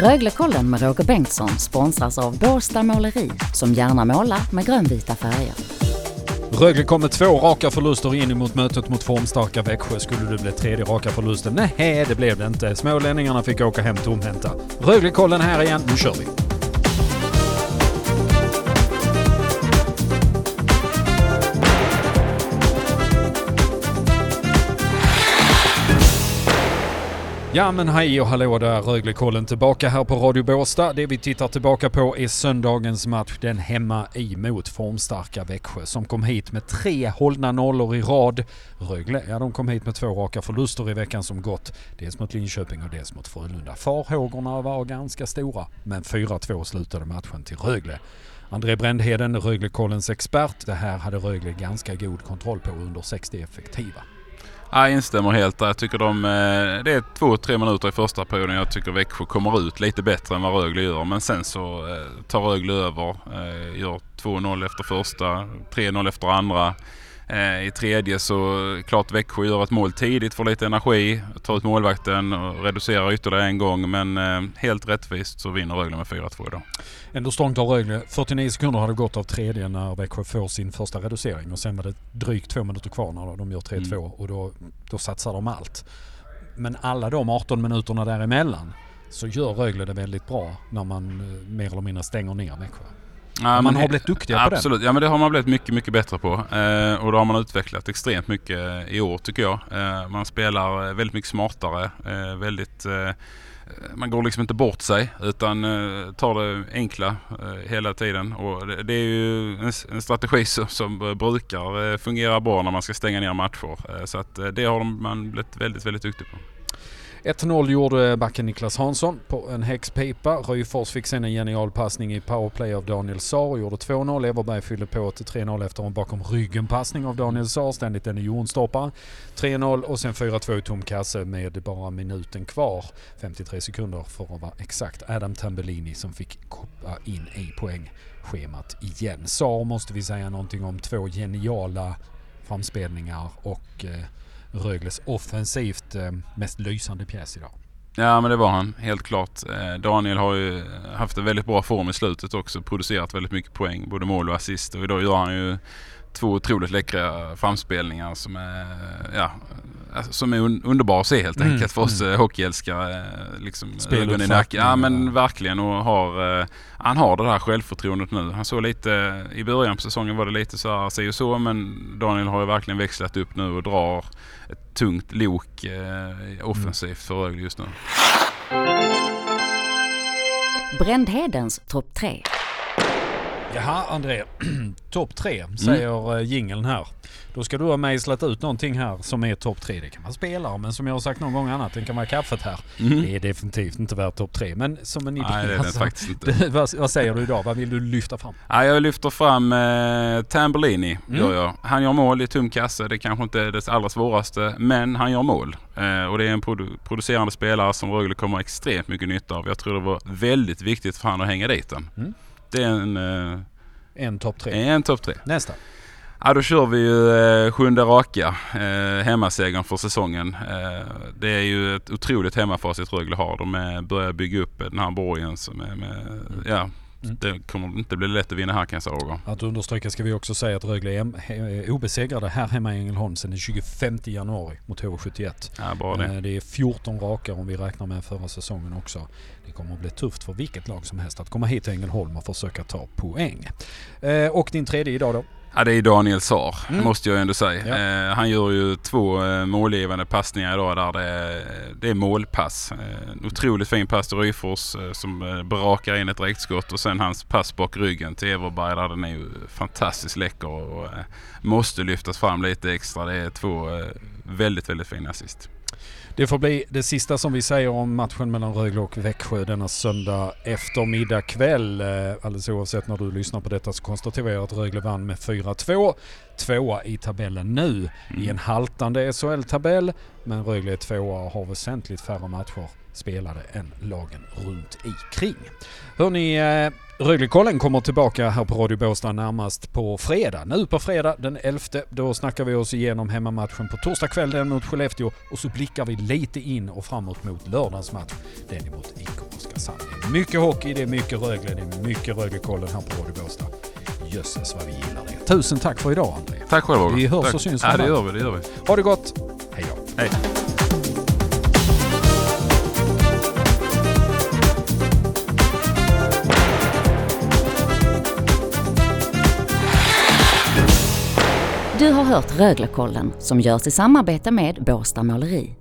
Röglekollen med Roger Bengtsson sponsras av Båstad Måleri som gärna målar med grönvita färger. Rögle kom med två raka förluster in mot mötet mot formstarka Växjö. Skulle det bli tredje raka förlusten? Nej, det blev det inte. Smålänningarna fick åka hem tomhänta. Röglekollen här igen. Nu kör vi! Ja men hej och hallå där, Röglekollen tillbaka här på Radio Båstad. Det vi tittar tillbaka på är söndagens match, den hemma emot formstarka Växjö som kom hit med tre hållna nollor i rad. Rögle, ja de kom hit med två raka förluster i veckan som gått. Dels mot Linköping och dels mot Frölunda. Farhågorna var ganska stora, men 4-2 slutade matchen till Rögle. André Brändheden, Röglekollens expert. Det här hade Rögle ganska god kontroll på under 60 effektiva. Jag instämmer helt där. Jag tycker de, eh, det är två, tre minuter i första perioden. Jag tycker Växjö kommer ut lite bättre än vad Rögle gör. Men sen så eh, tar Rögle över. Eh, gör 2-0 efter första, 3-0 efter andra. I tredje så klart Växjö gör ett mål tidigt, får lite energi, tar ut målvakten och reducerar ytterligare en gång. Men helt rättvist så vinner Rögle med 4-2 idag. Ändå strångt av Rögle. 49 sekunder hade gått av tredje när Växjö får sin första reducering och sen var det drygt två minuter kvar när de gör 3-2 mm. och då, då satsar de allt. Men alla de 18 minuterna däremellan så gör Rögle det väldigt bra när man eh, mer eller mindre stänger ner Växjö. Ja, man har blivit duktiga på det. Absolut, ja men det har man blivit mycket, mycket bättre på. Eh, och det har man utvecklat extremt mycket i år tycker jag. Eh, man spelar väldigt mycket smartare, eh, väldigt eh, Eh, man går liksom inte bort sig utan eh, tar det enkla eh, hela tiden. Och det, är ju en, strategi som, brukar fungera bra när man ska stänga ner matcher. Så att det har man blivit väldigt, väldigt duktig på. 1-0 gjorde backen Niklas Hansson på en häxpipa. Röjfors fick sen en genial passning i powerplay av Daniel Saar och gjorde 2-0. Everberg fyllde på till 3-0 efter en bakom ryggen-passning av Daniel Saar. Ständigt en jonstoppare. 3-0 och sen 4-2 i tom kasse med bara minuten kvar. 53 sekunder för att vara exakt. Adam Tambellini som fick koppa in i poängschemat igen. Saar måste vi säga någonting om. Två geniala framspelningar och eh, Rögles offensivt eh, mest lysande pjäs idag. Ja men det var han, helt klart. Eh, Daniel har ju eh, haft en väldigt bra form i slutet också. Producerat väldigt mycket poäng, både mål och assist. Och idag gör han ju två otroligt läckra framspelningar som är, ja, alltså, som är un underbara att se helt mm, enkelt för oss mm. hockeyälskare. Liksom, ögon i nacken. Ja men verkligen och har, eh, han har det där självförtroendet nu. Han såg lite, i början på säsongen var det lite så här, sig och så men Daniel har ju verkligen växlat upp nu och drar ett tungt lok eh, offensivt för Rögle just nu. Brändhedens topp 3. Jaha André, topp tre säger mm. jingeln här. Då ska du ha mejslat ut någonting här som är topp tre. Det kan vara spelare men som jag har sagt någon gång annat, det kan vara kaffet här. Mm. Det är definitivt inte värt topp tre men som en idé. Nej, det är alltså, faktiskt inte. vad, vad, säger du idag? Vad vill du lyfta fram? Ja, jag lyfter fram eh, Tambellini. Mm. Gör jag. Han gör mål i tom kasse. Det kanske inte är det allra svåraste men han gör mål. Eh, och det är en produ producerande spelare som Rögle kommer extremt mycket nytta av. Jag tror det var väldigt viktigt för han att hänga dit den. Mm. Det är en... Eh, en topp tre. En topp tre. Nästa. Ja då kör vi ju eh, sjunde raka eh, hemmasegern för säsongen. Eh, det är ju ett otroligt hemmafacit Rögle har. De börjar bygga upp den här borgen som är med, mm. ja, Mm. Det kommer inte bli lätt att vinna här kan jag säga. Att understryka ska vi också säga att Rögle är obesegrade här hemma i Ängelholm sedan den 25 januari mot HV71. Ja, bara det. Eh, det är 14 raka om vi räknar med förra säsongen också. Det kommer att bli tufft för vilket lag som helst att komma hit till Ängelholm och försöka ta poäng. Eh, och din tredje idag då? Ja det är Daniel Saar, mm. måste jag ändå säga. Ja. Eh, han gör ju två eh, målgivande passningar idag där det är, det är målpass. Eh, otroligt fin pass till Ryfors eh, som eh, brakar in ett direktskott och sen hans pass bak ryggen till Everberg där den är ju fantastiskt läcker och eh, måste lyftas fram lite extra. Det är två eh, väldigt, väldigt fina assist. Det får bli det sista som vi säger om matchen mellan Rögle och Växjö denna söndag eftermiddag kväll. Eh, alldeles oavsett när du lyssnar på detta så konstaterar jag att Rögle vann med 4-2 4-2. Tvåa i tabellen nu i en haltande SHL-tabell. Men Rögle är tvåa och har väsentligt färre matcher spelade än lagen runt ikring. Hörni, eh, Röglekollen kommer tillbaka här på Radio Båstad närmast på fredag. Nu på fredag den 11. Då snackar vi oss igenom hemmamatchen på torsdag kväll den mot Skellefteå och så blickar vi lite in och framåt mot lördagens match. Den mot IK Oskarshamn. Det är mycket hockey, det är mycket Rögle, det är mycket Röglekollen här på Radio Båstad. Jösses vad vi gillar det. Tusen tack för idag André. Tack själv Roger. Vi hörs tack. och syns Ja, det gör vi. Det gör vi. Ha det gott. Hej då. Hej. Du har hört Röglekollen som görs i samarbete med Båstad Måleri.